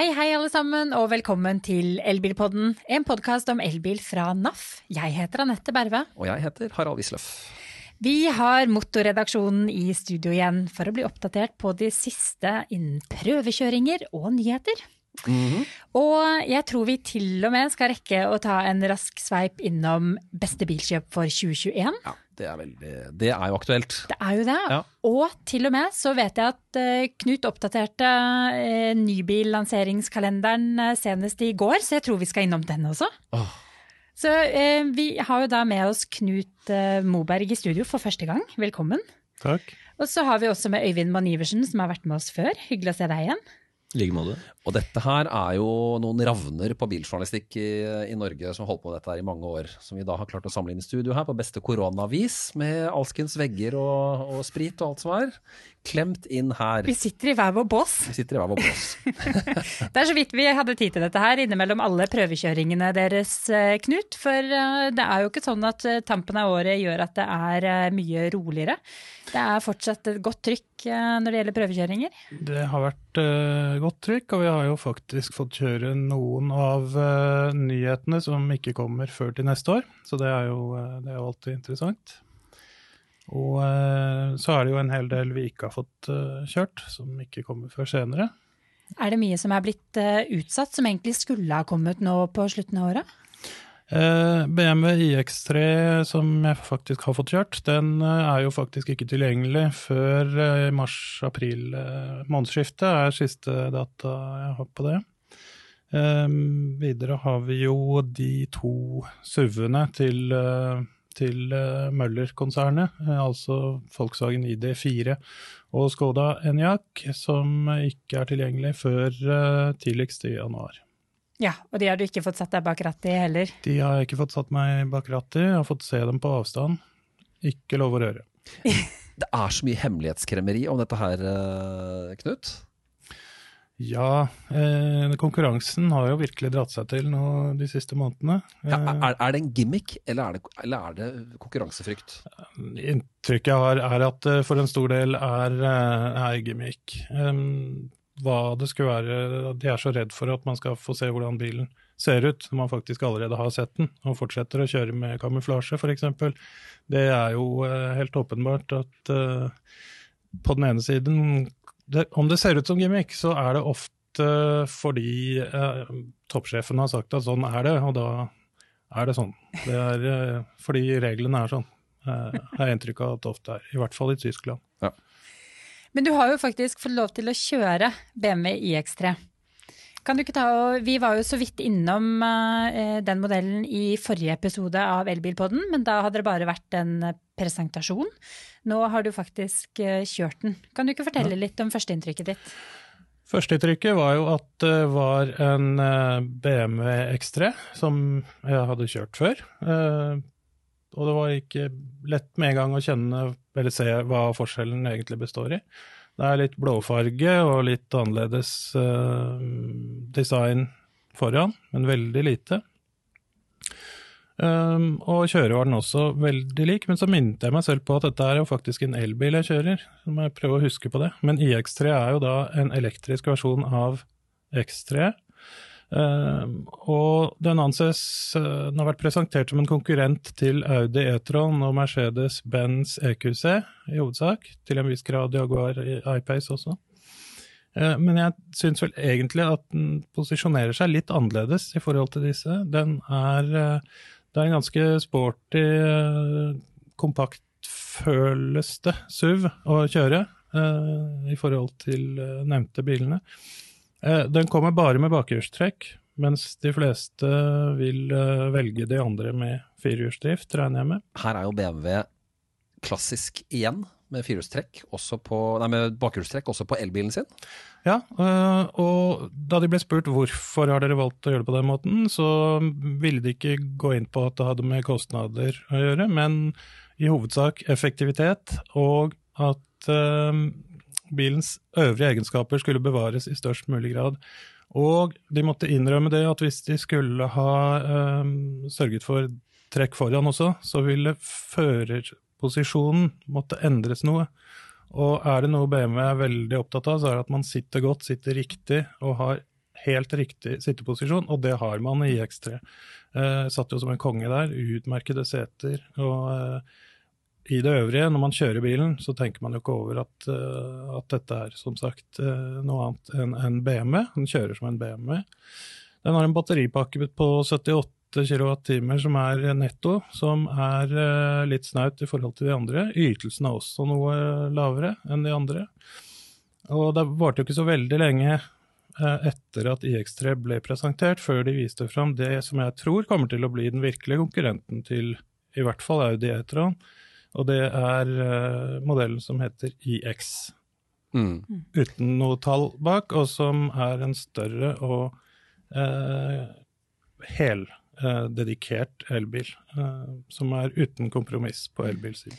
Hei, hei alle sammen, og velkommen til Elbilpodden, en podkast om elbil fra NAF. Jeg heter Anette Berve. Og jeg heter Harald Wisløff. Vi har Motorredaksjonen i studio igjen for å bli oppdatert på de siste innen prøvekjøringer og nyheter. Mhm. Og jeg tror vi til og med skal rekke å ta en rask sveip innom beste bilkjøp for 2021. Ja, det er, veldig, det er jo aktuelt. Det er jo det. Ja. Og til og med så vet jeg at eh, Knut oppdaterte uh, nybillanseringskalenderen eh, senest i går, så jeg tror vi skal innom den også. Oh. Så eh, vi har jo da med oss Knut eh, Moberg i studio for første gang. Velkommen. Takk. Og så har vi også med Øyvind Mann Iversen, som har vært med oss før. Hyggelig å se deg igjen. Like. Og dette her er jo noen ravner på biljournalistikk i, i Norge som holdt på med dette her i mange år. Som vi da har klart å samle inn i studio her på beste koronavis, med alskens vegger og, og sprit og alt som er. Klemt inn her. Vi sitter i hver vår bås. Vi sitter i hver vår bås. Det er så vidt vi hadde tid til dette her, innimellom alle prøvekjøringene deres, eh, Knut. For eh, det er jo ikke sånn at eh, tampen av året gjør at det er mye roligere. Det er fortsatt et godt trykk når det gjelder prøvekjøringer. Det har vært uh, godt trykk, og vi har jo faktisk fått kjøre noen av uh, nyhetene som ikke kommer før til neste år. Så det er jo, uh, det er jo alltid interessant. Og eh, så er det jo en hel del vi ikke har fått eh, kjørt, som ikke kommer før senere. Er det mye som er blitt eh, utsatt, som egentlig skulle ha kommet nå på slutten av året? BMW iX3 som jeg faktisk har fått kjørt, den er jo faktisk ikke tilgjengelig før mars-april månedsskiftet, er siste data jeg har på det. Videre har vi jo de to SUV-ene til, til eh, Møller-konsernet, eh, altså Volkswagen ID4 og Skoda Enyaq, som ikke er tilgjengelig før eh, tidligst i januar. Ja, og de har du ikke fått satt deg bak rattet i heller. De har jeg ikke fått satt meg bak rattet i, jeg har fått se dem på avstand. Ikke lov å røre. Det er så mye hemmelighetskremmeri om dette her, Knut. Ja, eh, konkurransen har jo virkelig dratt seg til nå de siste månedene. Ja, Eh, er, er det en gimmick, eller er det, eller er det konkurransefrykt? inntrykket jeg har, er at det for en stor del er, eh, er gimmick. Um, hva det skulle være De er så redd for at man skal få se hvordan bilen ser ut, når man faktisk allerede har sett den, og fortsetter å kjøre med kamuflasje, f.eks. Det er jo eh, helt åpenbart at uh, på den ene siden det, Om det ser ut som gimmick, så er det ofte fordi eh, toppsjefen har sagt at sånn er det, og da er det sånn. Det er eh, fordi reglene er sånn. Eh, har jeg inntrykk av at det ofte er. I hvert fall i Tyskland. Men du har jo faktisk fått lov til å kjøre BMW iX3. Kan du ikke ta Vi var jo så vidt innom eh, den modellen i forrige episode av Elbilpodden, men da hadde det bare vært en eh, presentasjon. Nå har du faktisk eh, kjørt den. Kan du ikke fortelle litt om førsteinntrykket ditt? Førsteinntrykket var jo at det var en BMW X3 som jeg hadde kjørt før. Og det var ikke lett med en gang å kjenne eller se hva forskjellen egentlig består i. Det er litt blåfarge og litt annerledes uh, design foran, men veldig lite. Um, og kjøre var den også veldig lik, men så minnet jeg meg selv på at dette er jo faktisk en elbil jeg kjører. Så må jeg prøve å huske på det. Men iX3 er jo da en elektrisk versjon av X3. Um, og den anses uh, Den har vært presentert som en konkurrent til Audi E-tron og Mercedes-Benz EQC i hovedsak. Til en viss grad Jaguar I-Pace også. Uh, men jeg syns vel egentlig at den posisjonerer seg litt annerledes i forhold til disse. Den er det er en ganske sporty, kompaktføleste kompakt, føles SUV å kjøre eh, i forhold til eh, nevnte bilene. Eh, den kommer bare med bakhjulstrekk, mens de fleste vil eh, velge de andre med firehjulsdrift, regner jeg med. Her er jo BMW klassisk igjen, med firehjulstrekk, bakhjulstrekk også på elbilen sin. Ja, øh, og da de ble spurt hvorfor har dere valgt å gjøre det på den måten, så ville de ikke gå inn på at det hadde med kostnader å gjøre, men i hovedsak effektivitet og at bilens øvrige egenskaper skulle bevares i størst mulig grad. Og de måtte innrømme det at hvis de skulle ha eh, sørget for trekk foran også, så ville førerposisjonen måtte endres noe. Og er det noe BMW er veldig opptatt av, så er det at man sitter godt, sitter riktig og har helt riktig sitteposisjon, og det har man i X3. Eh, satt jo som en konge der, utmerkede seter. og eh, i det øvrige, når man kjører bilen, så tenker man jo ikke over at, uh, at dette er som sagt uh, noe annet enn en BMW. Den kjører som en BMW. Den har en batteripakke på 78 kWt som er netto, som er uh, litt snaut i forhold til de andre. Ytelsen er også noe lavere enn de andre. Og det varte jo ikke så veldig lenge etter at IX3 ble presentert, før de viste fram det som jeg tror kommer til å bli den virkelige konkurrenten til i hvert fall Audi E-tron og det er uh, modellen som heter IX. Mm. Uten noe tall bak, og som er en større og uh, heldedikert uh, elbil. som er uten kompromiss på elbilsiden.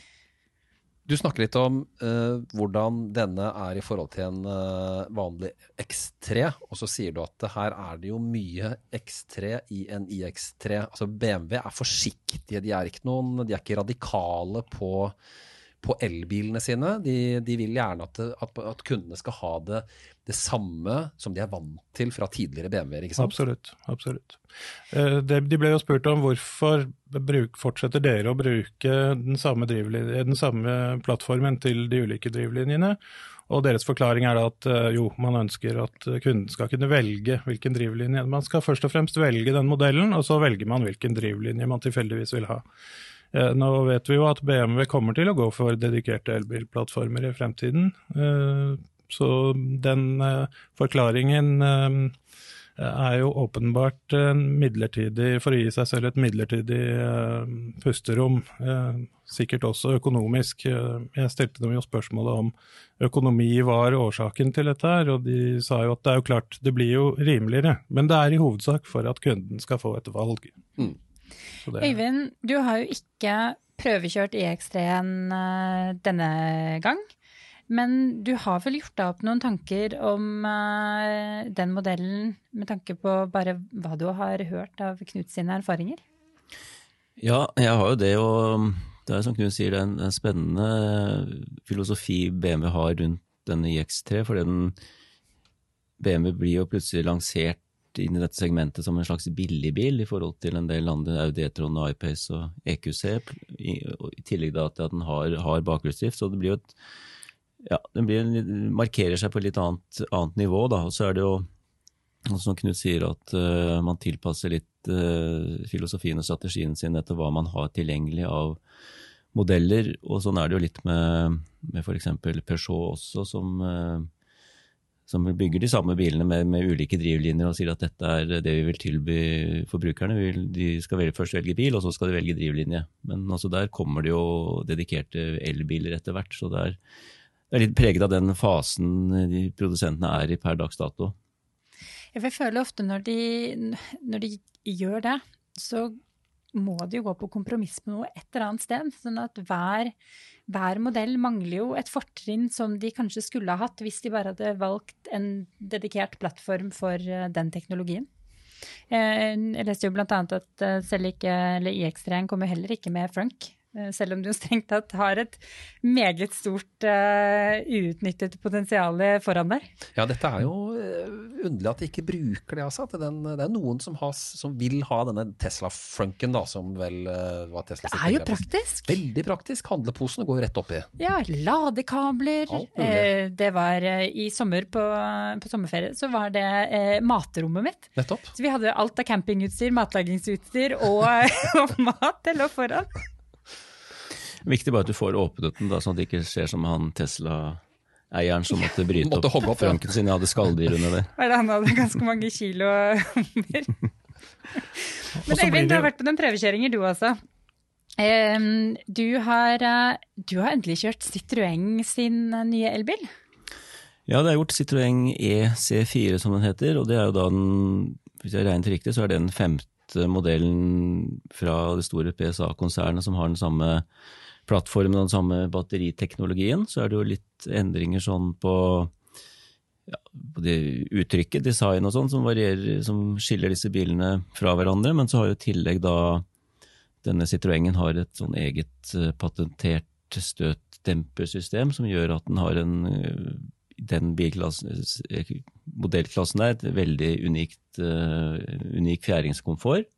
Du snakker litt om uh, hvordan denne er i forhold til en uh, vanlig X3, og så sier du at her er det jo mye X3 i en iX3. Altså BMW er forsiktige, de er ikke, noen, de er ikke radikale på på elbilene sine. De, de vil gjerne at, at, at, kundene skal ha det, det, samme som de er vant til fra tidligere BMW-er. ikke sant? Absolutt. absolutt. Eh, de ble jo spurt om hvorfor bruk, fortsetter dere å bruke den samme, den samme, plattformen til de ulike drivlinjene. Og deres forklaring er at eh, jo, man ønsker at kunden skal kunne velge hvilken drivlinje. Man skal først og fremst velge den modellen, og så velger man hvilken drivlinje man tilfeldigvis vil ha. Eh, nå vet vi jo at BMW kommer til å gå for dedikerte elbilplattformer i fremtiden. Eh, så den eh, forklaringen er jo åpenbart midlertidig, for å gi seg selv et midlertidig pusterom. Sikkert også økonomisk. Jeg stilte dem jo spørsmålet om økonomi var årsaken til dette, her, og de sa jo at det er jo klart, det blir jo rimeligere. Men det er i hovedsak for at kunden skal få et valg. Mm. Det... Øyvind, du har jo ikke prøvekjørt EX3-en uh, denne gang. Men du har vel gjort deg opp noen tanker om uh, den modellen, med tanke på bare hva du har hørt av Knut sine erfaringer? Ja, jeg har jo det, og det er som Knut sier, det er en, en spennende filosofi BMW har rundt denne IX3. fordi den BMW blir jo plutselig lansert inn i dette segmentet som en slags billigbil i forhold til en del andre Audi E-tron, iPace og EQC, i, i tillegg da til at den har, har bakhjulsdrift. Så det blir jo et ja, den blir, markerer seg på et litt annet, annet, nivå. da, og så er det jo som Knut sier, at uh, man tilpasser litt uh, filosofien og strategien sin etter hva man har tilgjengelig av modeller. Og sånn er det jo litt med, med f.eks. Peugeot også, som uh, som bygger de samme bilene med, med, ulike drivlinjer og sier at dette er det vi vil tilby forbrukerne. de skal velge, først velge bil, og så skal de velge drivlinje. Men altså der kommer det jo dedikerte elbiler etter hvert. Så det er, det er litt preget av den fasen de produsentene er i per dags dato. Jeg føler ofte når de, når de gjør det, så må de jo gå på kompromiss med noe et eller annet sted. Sånn at hver, hver modell mangler jo et fortrinn som de kanskje skulle ha hatt hvis de bare hadde valgt en dedikert plattform for eh, den teknologien. Eh, jeg leste jo bl.a. at eh, selv ikke, eller IX3 kommer heller ikke med Frunk. Eh, selv om du strengt tatt har et meget stort uh, uutnyttet potensial foran deg. Ja, dette er jo uh, underlig at de ikke bruker det. Altså. Den, det er noen som, has, som, vil ha denne Tesla-frunken, da, som vel uh, var Tesla Det er jo praktisk. Veldig praktisk. Handleposene går jo rett oppi. Ja, ladekabler. det var i sommer på, på, sommerferie, så var det matrommet mitt. Nettopp. Så vi hadde alt av campingutstyr, matlagingsutstyr og, og mat. Det lå foran. Viktig bare at du får åpnet den, da, sånn at det ikke skjer som han Tesla-eieren som måtte bryte måtte opp, opp franken ja. sin. Jeg hadde skalldyr under der. Han hadde ganske mange kilo hummer. Men Øyvind, du har vært på noen prøvekjøringer du også. Du har, eh, du har endelig kjørt Citroën sin eh, nye elbil? Ja, det er gjort Citroën EC4 som den heter, og det er jo da den, hvis jeg regnet riktig, så er det den femte modellen fra det store PSA-konsernet som har den samme plattformen og den samme batteriteknologien, så er det jo litt endringer sånn på, ja, på uttrykket, design og sånn, som varierer, som skiller disse bilene fra hverandre. Men så har jo i tillegg da denne Citroengen har et sånn eget uh, patentert støtdempersystem som gjør at den har en uh, den modellklassen der, et veldig unikt, uh, unik fjæringskomfort.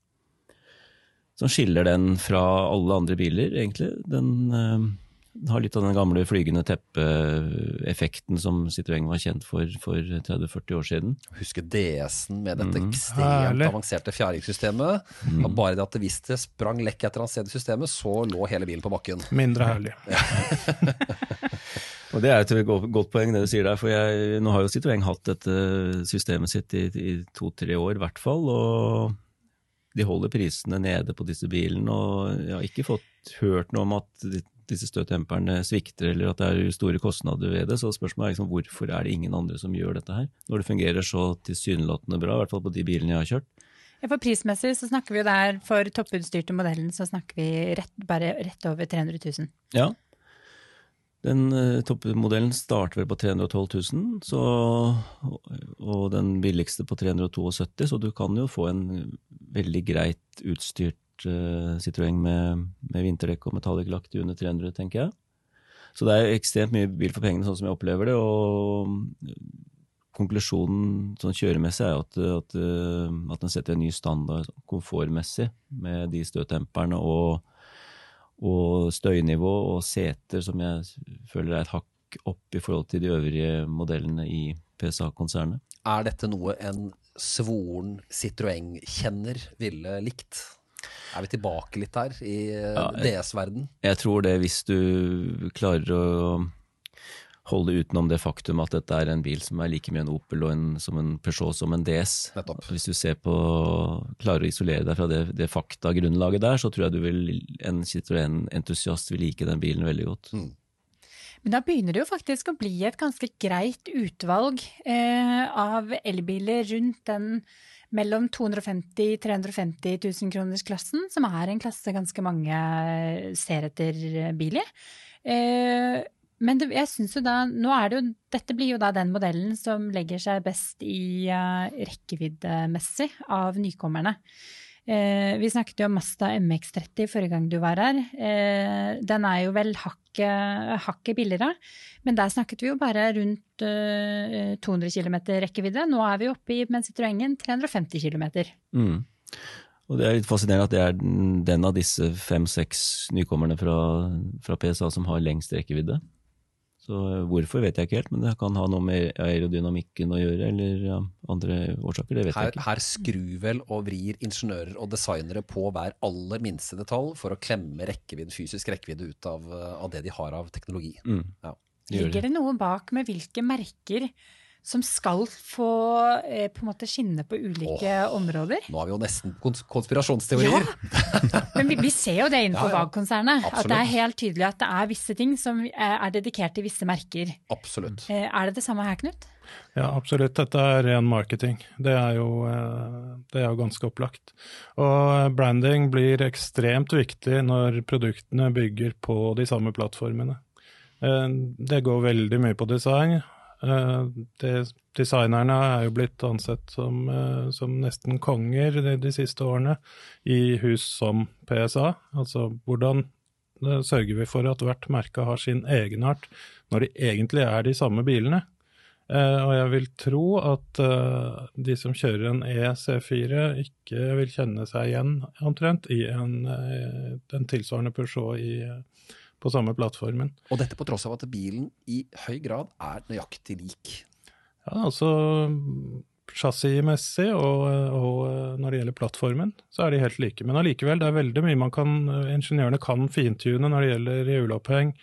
Som skiller den fra alle andre biler, egentlig. Den uh, har litt av den gamle flygende teppe-effekten som Citroën var kjent for for 30-40 år siden. Husker DS-en med dette Mm. ekstremt Herlig. avanserte fjæringssystemet. Mm. Bare det at hvis det sprang lekk etter hans annet sted i systemet, så lå hele bilen på bakken. Mindre herlig. Og Det er et godt poeng det du sier der, for jeg, nå har jo Citroën hatt dette systemet sitt i, i to-tre år i hvert fall. og de holder prisene nede på disse bilene, og jeg har ikke fått hørt noe om at disse støttemperne svikter eller at det er store kostnader ved det. Så spørsmålet er liksom, hvorfor er det ingen andre som gjør dette her? Når det fungerer så tilsynelatende bra, i hvert fall på de bilene jeg har kjørt. Ja, for prismessig så snakker vi jo der, for topputstyrte modellen, så snakker vi rett, bare rett over 300 000. Ja. Den uh, toppmodellen starter vel på 312 000, så, og den billigste på 372 så du kan jo få en veldig greit utstyrt uh, Citroën med, med vinterdekk og metallic-lakk til under 300, tenker jeg. Så det er ekstremt mye bil for pengene, sånn som jeg opplever det. og Konklusjonen sånn kjøremessig er at, at, uh, at den setter en ny standard komfortmessig med de støtdemperne og og støynivå og seter som jeg føler er et hakk opp i forhold til de øvrige modellene i PSA-konsernet. Er dette noe en svoren Citroën-kjenner ville likt? Er vi tilbake litt der i eh, Ja, DS-verden? Jeg tror det hvis du klarer å holde utenom det faktum at dette er en bil som er like mye en Opel og en, som en Peugeot som en DS. Nettopp. Hvis du ser på, klarer å isolere deg fra det, det faktagrunnlaget der, så tror jeg du vil, en Citroën-entusiast vil like den bilen veldig godt. Men da begynner det jo faktisk å bli et ganske greit utvalg eh, av elbiler rundt den mellom 250 350 000 kroners klassen, som er en klasse ganske mange ser etter bil i. Eh, men det, jeg syns jo da, nå er det jo, dette blir jo da den modellen som legger seg best i uh, rekkeviddemessig av nykommerne. Eh, vi snakket jo om Mazda MX30 forrige gang du var her. Eh, den er jo vel hakket, hakket billigere, men der snakket vi jo bare rundt eh, 200 km rekkevidde. Nå er vi oppe i med Citroën 350 km. Mm. Og det er litt fascinerende at det er den av disse fem-seks nykommerne fra, fra PSA som har lengst rekkevidde. Så hvorfor vet jeg ikke helt, men det kan ha noe med aerodynamikken å gjøre, eller ja, andre årsaker, det vet Her, jeg ikke. her skrur vel og vrir ingeniører og designere på hver aller minste detalj for å klemme rekkevidde, fysisk rekkevidde ut av, eh, av det de har av teknologi. Mm. Ja. Ligger det noe bak med hvilke merker som skal få eh, på en måte skinne på ulike områder? Nå har vi jo nesten kons konspirasjonsteorier. Men vi, vi ser jo det innenfor Ja, ja. At det er helt tydelig at det er visse ting som er er dedikert til visse merker. Absolutt. Eh, Er det det samme her, Knut? Ja, absolutt. Dette er ren marketing. Det er jo, eh, det er jo ganske opplagt. Og branding blir ekstremt viktig når produktene bygger på de samme plattformene. Eh, Det går veldig mye på design. Eh, Det, designerne er jo blitt ansett som, eh, som nesten konger de, de siste årene i hus som PSA. Altså hvordan eh, sørger vi for at hvert merke har sin egenart, når de egentlig er de samme bilene? Og jeg vil tro at de som kjører en EC4 ikke vil kjenne seg igjen omtrent i en, en tilsvarende Peugeot i, eh, på samme plattformen. Og dette på tross av at bilen i høy grad er nøyaktig lik. Ja, altså Chassismessig og, og eh, når det gjelder plattformen, så er de helt like. Men allikevel, det er veldig mye man kan, eh, ingeniørene kan fintune når det gjelder hjuloppheng.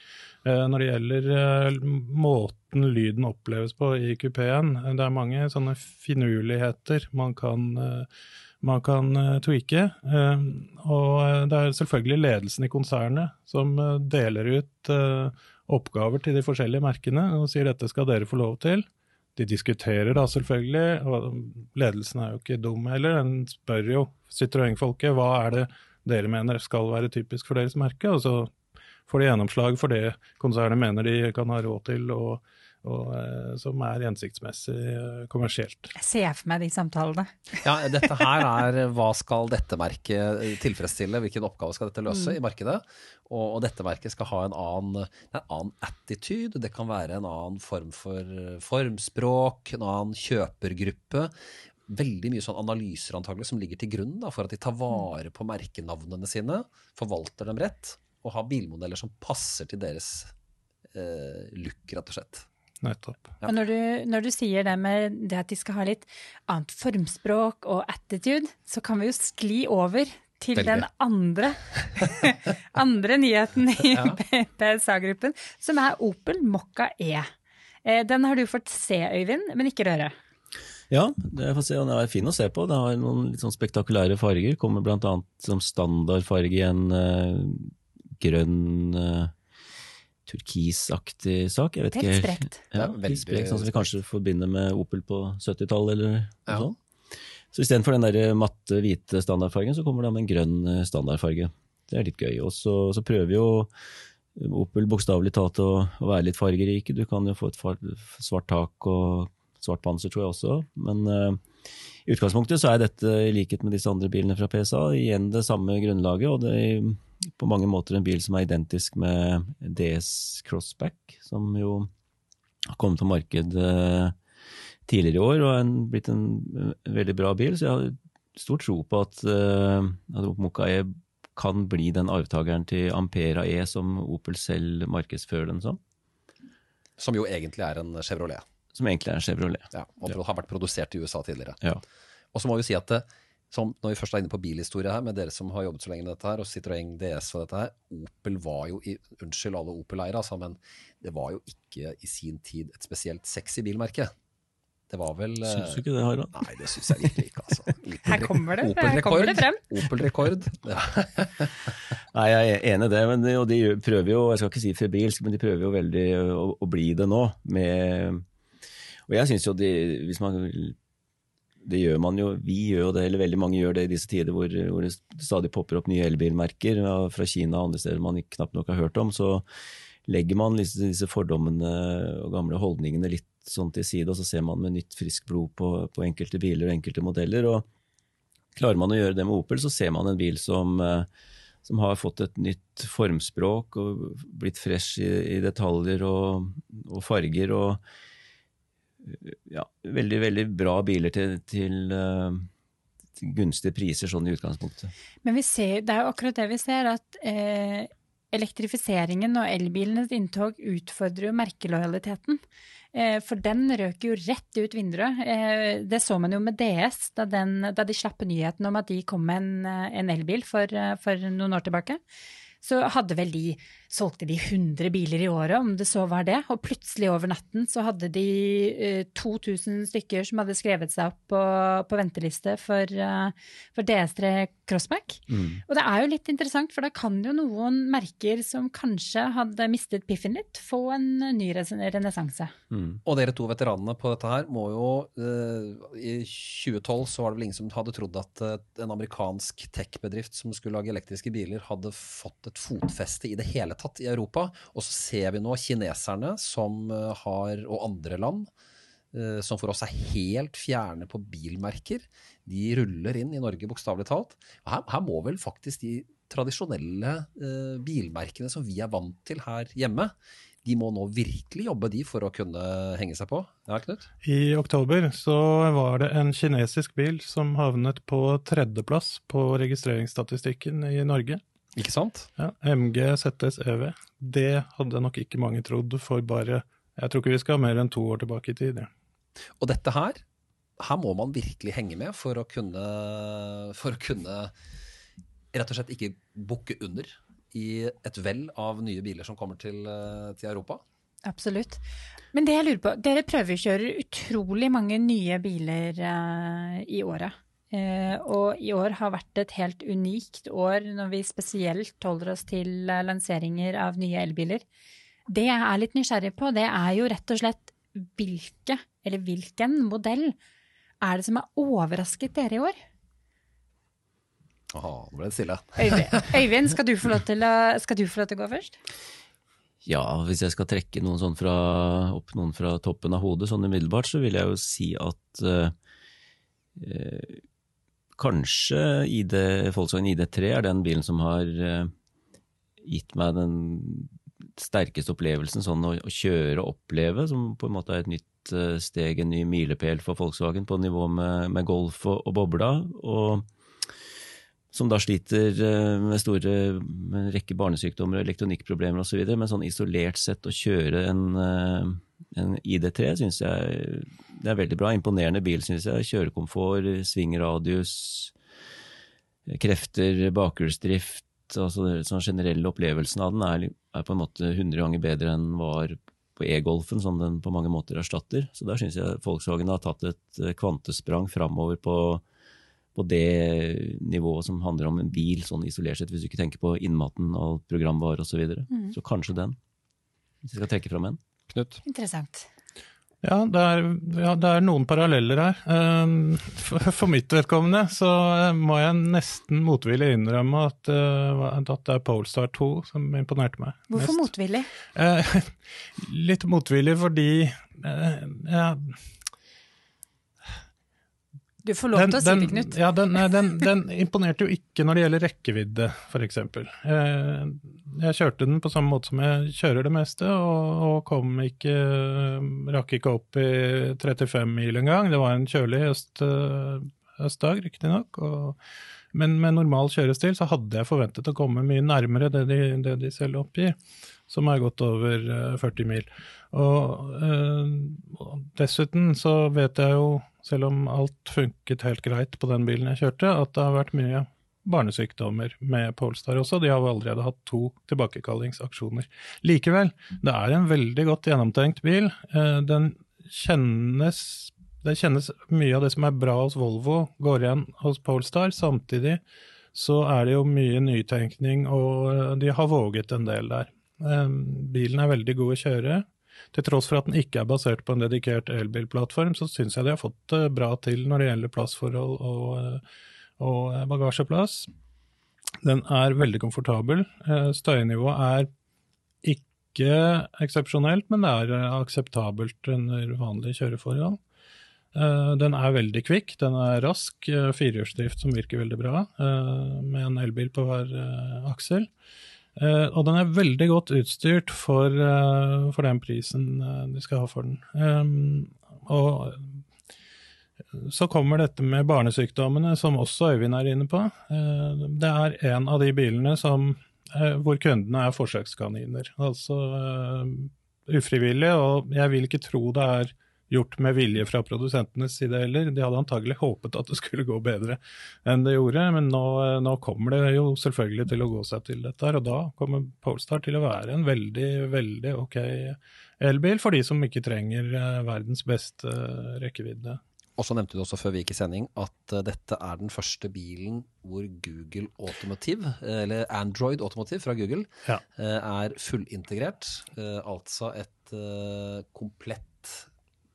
eh, Når det gjelder måten lyden oppleves på i kupeen. Det er mange sånne finurligheter man kan, man kan eh, tweake. Eh, Og eh, det er selvfølgelig ledelsen i konsernet som deler ut oppgaver til de forskjellige merkene og sier dette skal dere få lov til. De diskuterer da selvfølgelig, og ledelsen er jo ikke dum heller. Den spør jo Citroën-folket hva er det dere mener skal være typisk for deres merke, og så får de gjennomslag for det konsernet mener de kan ha råd til, og, og eh, som er hensiktsmessig eh, kommersielt. Jeg ser for meg de samtalene. Ja, dette her er hva skal dette merket tilfredsstille, hvilken oppgave skal dette løse i markedet? Og, og dette merket skal ha en annen, en annen attitude, det kan være en annen form for formspråk, en annen kjøpergruppe. Veldig mye sånn analyser antagelig som ligger til grunn da, for at de tar vare på merkenavnene sine, forvalter dem rett, og har bilmodeller som passer til deres eh, look, rett og slett. Nettopp. Ja. Og når du, når du sier det med det at de skal ha litt annet formspråk og attitude, så kan vi jo skli over til Veldig. den andre, andre nyheten i Ja. PSA-gruppen, som er Opel Mokka E. Eh, Den har du fått se, Øyvind, men ikke røre. Ja, det får se, den er fin å se på. Det har noen litt sånn spektakulære farger. Kommer annet som standardfarge i en uh, grønn uh, turkisaktig sak. Jeg vet Helt ikke helt. sprekt. Ja, veldig sprekt, sånn som vi kanskje forbinder med Opel på 70-tallet eller noe Ja. sånt. Så istedenfor den der matte, hvite standardfargen, så kommer det med en grønn eh, standardfarge. Det er litt gøy. Og så, så prøver jo Opel bokstavelig talt å, å være litt fargerike. Du kan jo få et far, svart tak og svart panser, tror jeg også. Men uh, i utgangspunktet så er dette, i likhet med disse andre bilene fra PSA, igjen det samme grunnlaget. Og det er på mange måter en bil som er identisk med DS Crossback, som jo har kommet på marked eh, tidligere i år og er blitt en eh, veldig bra bil. Så jeg har stor tro på at, uh, at Mokka E kan bli den arvtakeren til Ampera E som Opel selv markedsfører den som. Som jo egentlig er en Chevrolet. Som egentlig er en Chevrolet. Ja, og har vært produsert i USA tidligere. Ja. Og så må vi si at det, som når vi først er inne på bilhistorie her, med dere som har jobbet så lenge med dette her, og Citroën DS og dette her, Opel var jo i, Unnskyld alle Opel-eiere, altså, men det var jo ikke i sin tid et spesielt sexy bilmerke. Det var vel eh, Syns du ikke det, Harald? Nei, det syns jeg virkelig ikke, altså. Opel- Her kommer det, her kommer det frem. Opel-rekord. Ja. Nei, jeg er enig i det, men de, og de prøver jo, jeg skal ikke si febrilsk, men de prøver jo veldig å, å bli det nå. Med, og jeg synes jo de, hvis man det gjør man jo, vi gjør jo det, eller veldig mange gjør det i disse tider hvor, hvor det stadig popper opp nye elbilmerker fra Kina og andre steder man knapt nok har hørt om. Så legger man disse, disse fordommene og gamle holdningene litt sånn til side, og så ser man med nytt, friskt blod på, på enkelte biler og enkelte modeller. og Klarer man å gjøre det med Opel, så ser man en bil som, eh, som har fått et nytt formspråk og blitt fresh i, i detaljer og, og farger. og ja, veldig, veldig bra biler til, til, eh, til gunstige priser sånn i utgangspunktet. Men ser, det er jo akkurat det vi ser, at eh, elektrifiseringen og elbilenes inntog utfordrer jo merkelojaliteten. Eh, for den røk jo rett ut vinduet. Eh, det så man jo med DS, da, den, da de slapp nyheten om at de kom med en, eh, en elbil for, eh, for noen år tilbake. Så hadde vel de, solgte de 100 biler i året, om det så var det. Og plutselig over natten så hadde de eh, 2000 stykker som hadde skrevet seg opp på, på venteliste for, eh, for DS3 Crossback. Og det er jo litt interessant, for da kan jo noen merker som kanskje hadde mistet piffen litt, få en ny renessanse. Mm. Og dere to veteranene på dette her må jo eh, I 2012 så var det vel ingen som hadde trodd at eh, en amerikansk tech-bedrift som skulle lage elektriske biler, hadde fått et fotfeste i det hele tatt i Europa. Og så ser vi nå kineserne som eh, har, og andre land, eh, som for oss er helt fjerne på bilmerker. De ruller inn i Norge, bokstavelig talt. Her, her må vel faktisk de tradisjonelle eh, bilmerkene som vi er vant til her hjemme, de må nå virkelig jobbe de for å kunne henge seg på. Ja, Knut? I oktober så var det en kinesisk bil som havnet på tredjeplass på registreringsstatistikken i Norge. Ikke sant? Ja, MG ZS EV. Det hadde nok ikke mange trodd for bare Jeg tror ikke vi skal mer enn to år tilbake i tid. Ja. Og dette her, her må man virkelig henge med for å kunne, for å kunne rett og slett ikke bukke under i et vell av nye biler som kommer til, eh, til Europa. Absolutt. Men det jeg lurer på, dere prøvekjører utrolig mange nye biler uh, i året. Eh, og i år har vært et helt unikt år når vi spesielt holder oss til eh, lanseringer av nye elbiler. Det jeg er litt nysgjerrig på, det er jo rett og slett hvilke, eller hvilken modell er det som har overrasket dere i år? Aha, nå ble det stille. Øyvind, skal, du få lov til å, skal du få lov til å gå først? Ja, hvis jeg skal trekke noen sånn fra, opp noen fra toppen av hodet, sånn umiddelbart, så vil jeg jo si at eh kanskje ID, Volkswagen ID3 er den bilen som har eh, gitt meg den sterkeste opplevelsen sånn å, å kjøre og oppleve, som på en måte er et nytt uh, steg, en ny milepæl for Volkswagen på nivå med, med Golf og, og, Bobla. og som da sliter uh, med store med en rekke barnesykdommer og elektronikkproblemer osv. Men sånn isolert sett å kjøre en, en ID3 syns jeg det er veldig bra. Imponerende bil, syns jeg. Kjørekomfort, svingradius, krefter, bakhjulsdrift altså den generelle opplevelsen av den er, er, på en måte 100 ganger bedre enn var på e-golfen, som den på mange måter erstatter. Så der syns jeg Volkswagen har tatt et eh, kvantesprang framover på, på, det nivået som handler om en bil, sånn isolert sett, hvis du ikke tenker på innmaten av programvare osv. Så, videre. mm. så kanskje den, hvis jeg skal trekke fram en. Knut? Interessant. Ja det, er, ja, det er, noen paralleller her. Ehm, for, mitt vedkommende så eh, må jeg nesten motvillig innrømme at, eh, at det er Polestar 2 som imponerte meg Hvorfor mest. motvillig? Eh, litt motvillig fordi ja, du får lov til å si det, Knut. Ja, den, den, den, imponerte jo ikke når det gjelder rekkevidde, f.eks. Jeg, jeg kjørte den på samme måte som jeg kjører det meste, og, og kom ikke Rakk ikke opp i 35 mil engang. Det var en kjølig øst, østdag, høstdag, riktignok. Men med normal kjørestil så hadde jeg forventet å komme mye nærmere det de, det de selv oppgir, som er godt over 40 eh, mil. Og, øh, dessuten så vet jeg jo selv om alt funket helt greit på den bilen jeg kjørte, at det har vært mye barnesykdommer med Polestar også. De har jo allerede hatt to tilbakekallingsaksjoner. Likevel, det er en veldig godt gjennomtenkt bil. Eh, den kjennes, det kjennes mye av det som er bra hos Volvo, går igjen hos Polestar. Samtidig så er det jo mye nytenkning, og eh, de har våget en del der. Eh, bilen er veldig god å kjøre. Til tross for at den ikke er basert på en dedikert elbilplattform, så syns jeg de har fått det bra til når det gjelder plassforhold og, eh, og eh, bagasjeplass. Den er veldig komfortabel. Eh, støynivået er ikke eksepsjonelt, men det er akseptabelt under vanlige kjøreforhold. Den er veldig kvikk, den er rask, firehjulsdrift som virker veldig bra, med en elbil på hver aksel. Uh, og den er veldig godt utstyrt for, uh, for den prisen uh, de skal ha for den. Um, og så kommer dette med barnesykdommene, som også Øyvind er inne på. det er en av de bilene som, hvor kundene er forsøkskaniner. Altså ufrivillig, og jeg vil ikke tro det er gjort med vilje fra produsentenes side heller. De hadde antagelig håpet at det skulle gå bedre enn det gjorde, men nå, nå kommer det jo selvfølgelig til å gå seg til dette her, og da kommer Polestar til å være en veldig, veldig ok elbil for de som ikke trenger eh, verdens beste eh, rekkevidde. Og så nevnte du også før vi gikk i sending at uh, dette er den første bilen hvor Google Automotive, eller Android Automotive fra Google, ja. er fullintegrert. Altså et komplett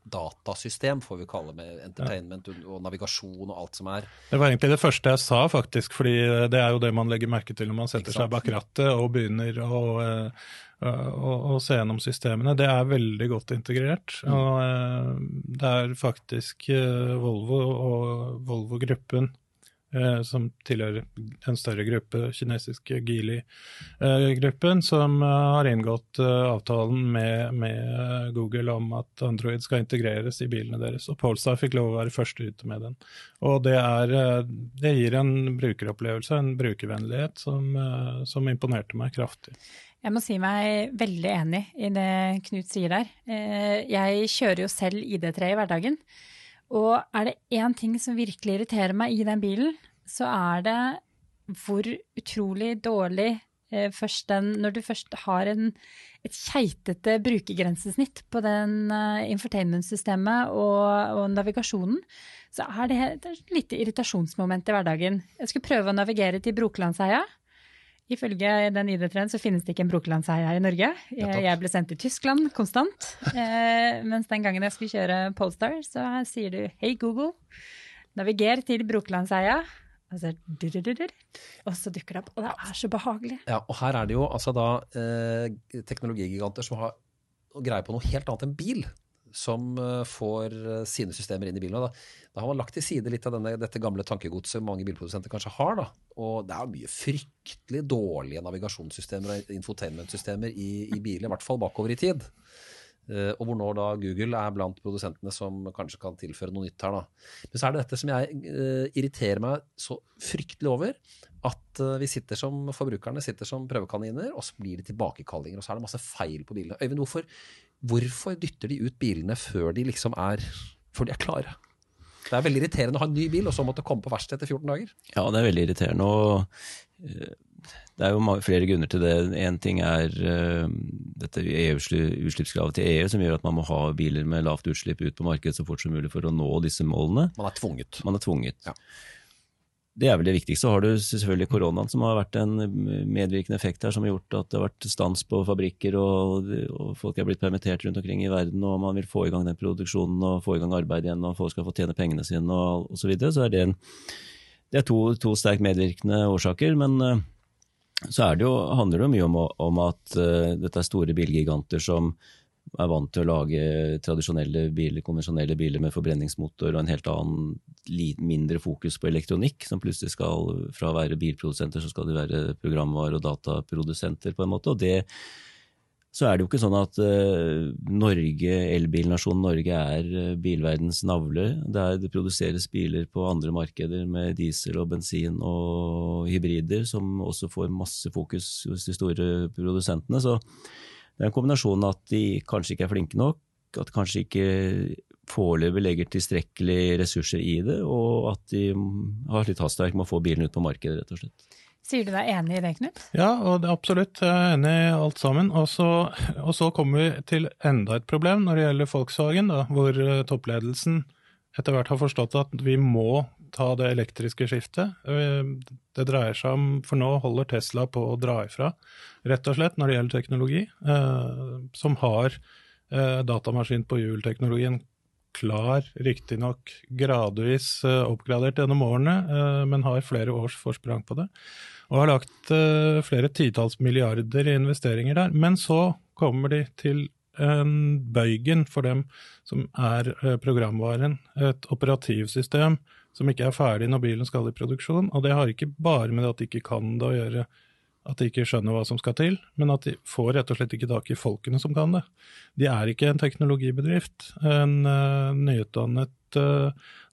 datasystem, får vi kalle det, med entertainment og navigasjon og alt som er. Det var egentlig det første jeg sa, faktisk, fordi det er jo det man legger merke til når man setter seg bak rattet og begynner å, eh, å, å, se gjennom systemene. Det er veldig godt integrert. Mm. og eh, Det er faktisk eh, Volvo og Volvo-gruppen Eh, som tilhører en større gruppe, kinesiske Geely-gruppen, som eh, har inngått eh, avtalen med, med, Google om at Android skal integreres i bilene deres. Og Polestar fikk lov å være først ute med den. Og det, er, det gir en brukeropplevelse, en brukervennlighet, som, som imponerte meg kraftig. Jeg må si meg veldig enig i det Knut sier der. Jeg kjører jo selv ID3 i hverdagen. Og er det én ting som virkelig irriterer meg i den bilen, så er det hvor utrolig dårlig eh, først den Når du først har en, et keitete brukergrensesnitt på den eh, infotainment-systemet og, og, navigasjonen, så er det, det er et lite irritasjonsmoment i hverdagen. Jeg skulle prøve å navigere til Brokelandseia. Ifølge den ID-trenden så finnes det ikke en Brokelandseia i Norge. Jeg, jeg ble sendt til Tyskland konstant. Eh, mens den gangen jeg skulle kjøre Polestar, så sier du hei Google, naviger til Brokelandseia. Og så, og så dukker det opp. Og det er så behagelig. Ja, og her er det jo altså da eh, teknologigiganter som har greie på noe helt annet enn bil. Som eh, får eh, sine systemer inn i bilen. Da, da har man lagt til side litt av denne, dette gamle tankegodset mange bilprodusenter kanskje har. da. Og det er mye fryktelig dårlige navigasjonssystemer og infotainmentsystemer i, i biler, i hvert fall bakover i tid. Uh, og hvor nå da Google er blant produsentene som kanskje kan tilføre noe nytt her. da. Men så er det dette som jeg uh, irriterer meg så fryktelig over. At uh, vi sitter som forbrukerne sitter som prøvekaniner, og så blir det tilbakekallinger. Og så er det masse feil på bilene. Øyvind, hvorfor, hvorfor dytter de ut bilene før de liksom er, før de er klare? Det er veldig irriterende å ha en ny bil, og så måtte komme på verksted etter 14 dager. Ja, det er veldig irriterende. og det er jo flere grunner til det. Én ting er uh, dette utslippskravet til EU, som gjør at man må ha biler med lavt utslipp ut på markedet så fort som mulig for å nå disse målene. Man er tvunget. Man er tvunget. Ja. Det er vel det viktigste. Så har du selvfølgelig koronaen, som har vært en medvirkende effekt her, som har gjort at det har vært stans på fabrikker, og, og folk er blitt permittert rundt omkring i verden, og man vil få i gang den produksjonen og få i gang arbeid igjen, og folk skal få tjene pengene sine og osv. Så, videre. så er det, en, det er to, to sterkt medvirkende årsaker. men uh, så det jo, handler det jo mye om, om at uh, dette er store bilgiganter som er vant til å lage tradisjonelle biler, konvensjonelle biler med forbrenningsmotor og en helt annen, mindre fokus på elektronikk, som plutselig skal fra å være bilprodusenter, så skal de være programvare- og dataprodusenter, på en måte. Og det så er det jo ikke sånn at uh, Norge, elbilnasjonen Norge er uh, bilverdens navle. Der det produseres biler på andre markeder med diesel og bensin og hybrider, som også får masse fokus hos de store produsentene. Så det er en kombinasjon at de kanskje ikke er flinke nok, at kanskje ikke foreløpig legger tilstrekkelig ressurser i det, og at de har litt hastverk med å få bilen ut på markedet, rett og slett. Sier du deg enig i det, Knut? Ja, og det, absolutt. Jeg er enig i alt sammen. Og så, og så kommer vi til enda et problem når det gjelder Volkswagen, da, hvor eh, toppledelsen etter hvert har forstått at vi må ta det elektriske skiftet. Eh, det dreier seg om, for nå holder Tesla på å dra ifra, rett og slett når det gjelder teknologi, eh, som har eh, datamaskin på hjul-teknologien klar, riktignok gradvis oppgradert gjennom årene, men har flere års forsprang på det og har lagt flere titalls milliarder i investeringer der. Men så kommer de til en bøygen for dem som er programvaren, et operativsystem som ikke er ferdig når bilen skal i produksjon. Og det har ikke bare med at de ikke kan det å gjøre, at de ikke skjønner hva som skal til, men at de får rett og slett ikke tak i folkene som kan det. De er ikke en teknologibedrift. En uh, nyutdannet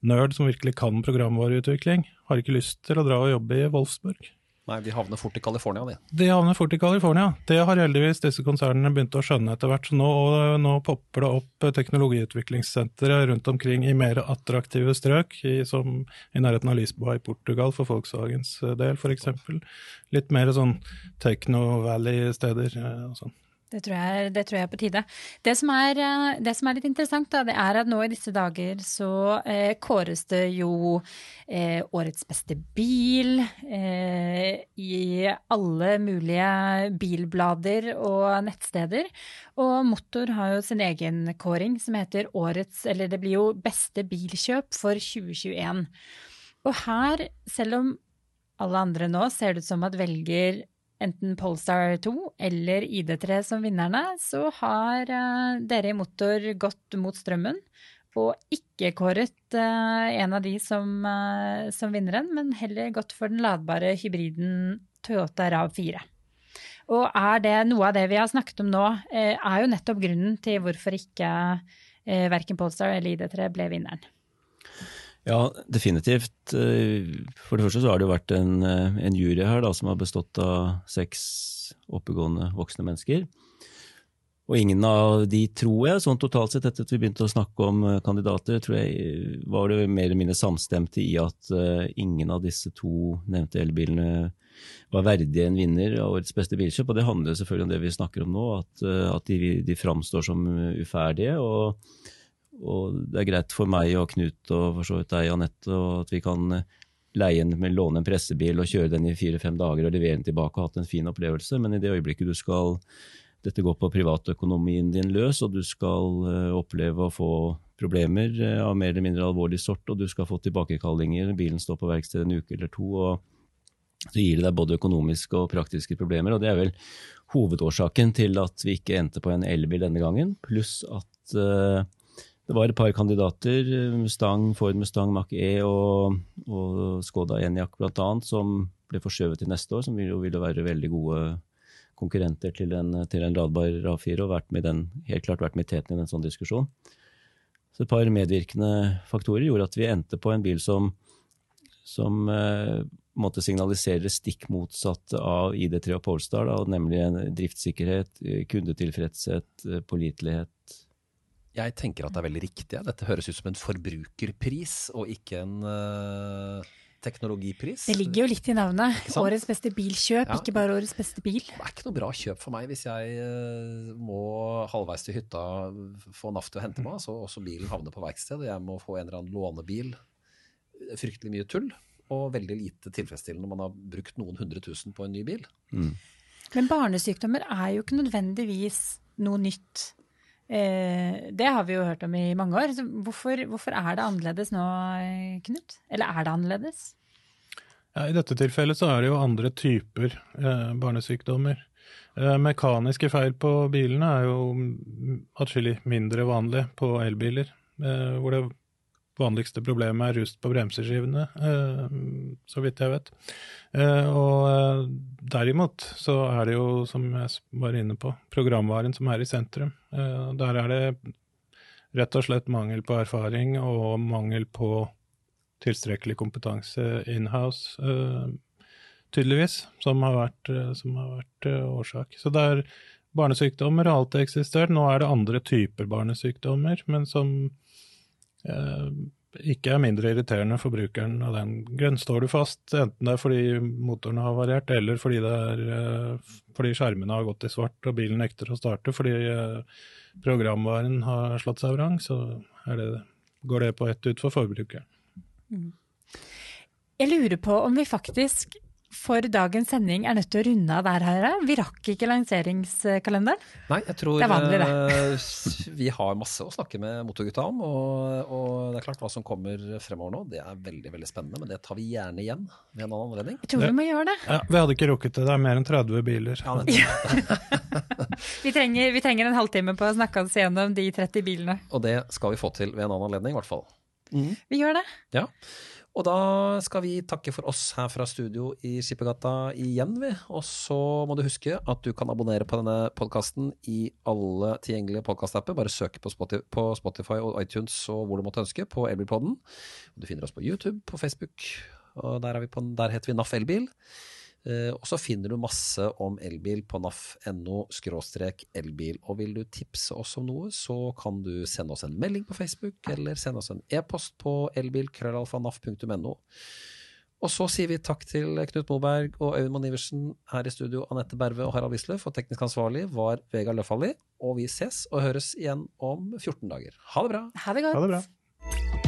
nerd som virkelig kan programvareutvikling, har ikke lyst til å dra og jobbe i Wolfsburg. Nei, de havner fort i California, de. De havner fort i California. Det har heldigvis disse konsernene begynt å skjønne etter hvert. Så nå, nå popper det opp teknologiutviklingssentre rundt omkring i mer attraktive strøk, i, som i nærheten av Lisboa i Portugal for Volkswagens del, f.eks. Litt mer sånn Techno Valley-steder eh, og sånn. Det tror, jeg, det tror jeg er på tide. Det som er, eh, det som er, litt interessant, da, det er at nå i disse dager så eh, kåres det jo eh, årets beste bil eh, i alle mulige bilblader og nettsteder. Og Motor har jo sin egen kåring som heter årets, eller det blir jo beste bilkjøp for 2021. Og her, selv om alle andre nå ser det ut som at velger enten Polestar 2 eller ID3 som vinnerne, så har uh, dere i Motor gått mot strømmen og ikke kåret uh, en av de som, uh, som vinneren, men heller gått for den ladbare hybriden Toyota RAV4. Og er det noe av det vi har snakket om nå, er jo nettopp grunnen til hvorfor ikke verken Polestar eller ID3 ble vinneren. Ja, definitivt. Eh, for det første så har det jo vært en, eh, en jury her da, som har bestått av seks oppegående voksne mennesker. Og ingen av de, tror jeg, sånn totalt sett etter at vi begynte å snakke om eh, kandidater, tror jeg var det mer eller mindre samstemte i at ingen av disse to nevnte elbilene var verdige en vinner av årets beste bilkjøp. Og det handler selvfølgelig om det vi snakker om nå, at, at de, de framstår som uferdige. og og det er greit for meg og Knut og for så vidt deg, Anette, at vi kan eh, leie en, låne en pressebil og kjøre den i fire-fem dager og levere den tilbake og hatt en fin opplevelse. Men i det øyeblikket du skal dette går på privatøkonomien din løs, og du skal uh, oppleve å få problemer eh, av mer eller mindre alvorlig sort, og du skal få tilbakekallinger, bilen står på verksted en uke eller to, og så gir det deg både økonomiske og praktiske problemer. og Det er vel hovedårsaken til at vi ikke endte på en elbil denne gangen, pluss at det var et par kandidater, Mustang, Ford Mustang Mach-E og, og Skoda Enyaq bl.a., som ble forskjøvet til neste år, som jo ville være veldig gode konkurrenter til en, til en ladbar A4, og vært med den, helt klart vært med i teten i en sånn diskusjon. Så et par medvirkende faktorer gjorde at vi endte på en bil som, som eh, måtte signalisere stikk motsatt av ID3 og Polestar, da, nemlig driftssikkerhet, kundetilfredshet, eh, pålitelighet. Jeg tenker at det er veldig riktig. Dette høres ut som en forbrukerpris, og ikke en uh teknologipris. Det ligger jo litt i navnet. Årets beste bilkjøp, ja. ikke bare årets beste bil. Det er ikke noe bra kjøp for meg hvis jeg uh, må halvveis til hytta få NAF til å hente meg, så også bilen havner på verksted, og jeg må få en eller annen lånebil. Fryktelig mye tull, og veldig lite tilfredsstillende når man har brukt noen hundre tusen på en ny bil. Mm. Men barnesykdommer er jo ikke nødvendigvis noe nytt. Eh, det har vi jo hørt om i mange år. Hvorfor, hvorfor, er det annerledes nå, Knut? Eller er det annerledes? Ja, I dette tilfellet så er det jo andre typer eh, barnesykdommer. Eh, mekaniske feil på bilene er jo atskillig mindre vanlig på elbiler. Eh, hvor det vanligste problemet er rust på bremseskivene, eh, så vidt jeg vet. Eh, og eh, derimot så er det jo, som jeg var inne på, programvaren som er i sentrum. Der er det rett og slett mangel på erfaring og mangel på tilstrekkelig kompetanse inhouse, tydeligvis, som har vært, som har vært årsak. Så det er barnesykdommer har alltid eksistert. Nå er det andre typer barnesykdommer, men som ikke er mindre irriterende for brukeren av den grunn. Står du fast, enten det er fordi motoren har variert, eller fordi, er, eh, fordi skjermene har gått i svart og bilen nekter å starte fordi eh, programvaren har slått seg vrang, så det, går det på ett ut for forbrukeren. Mm. Jeg lurer på om vi faktisk for dagens sending er nødt til å runde av der, Herre. Vi rakk ikke lanseringskalenderen. Nei, jeg tror det er vanlig, det. Vi har masse å snakke med Motorgutta om. Og, og, det er klart hva som kommer fremover nå, det er veldig veldig spennende. Men det tar vi gjerne igjen ved en annen anledning. Jeg tror vi må gjøre det. Ja, Vi hadde ikke rukket det. Det er mer enn 30 biler. Ja, vi, trenger, vi, trenger, en halvtime på å snakke oss gjennom de 30 bilene. Og det skal vi få til ved en annen anledning, i hvert fall. Mm. Vi gjør det. Ja. Og da skal vi takke for oss her fra studio i Skippergata igjen, vi. Og så må du huske at du kan abonnere på denne podkasten i alle tilgjengelige podkastapper. Bare søk på Spotify, og iTunes og hvor du måtte ønske på Elbilpodden. Du finner oss på YouTube, på Facebook, og der, på, der heter vi NAF Elbil. Uh, og så finner du masse om elbil på naf.no elbil. Og vil du tipse oss om noe, så kan du sende oss en melding på Facebook, eller sende oss en e-post på elbil.krøllalfa.naf.no. Og så sier vi takk til Knut Moberg og Øyvind Monn Iversen her i studio. Anette Berve og Harald Wisløff, og teknisk ansvarlig var Vegard Løfaldli. Og vi ses og høres igjen om 14 dager. Ha det bra! Ha det godt! Ha det bra.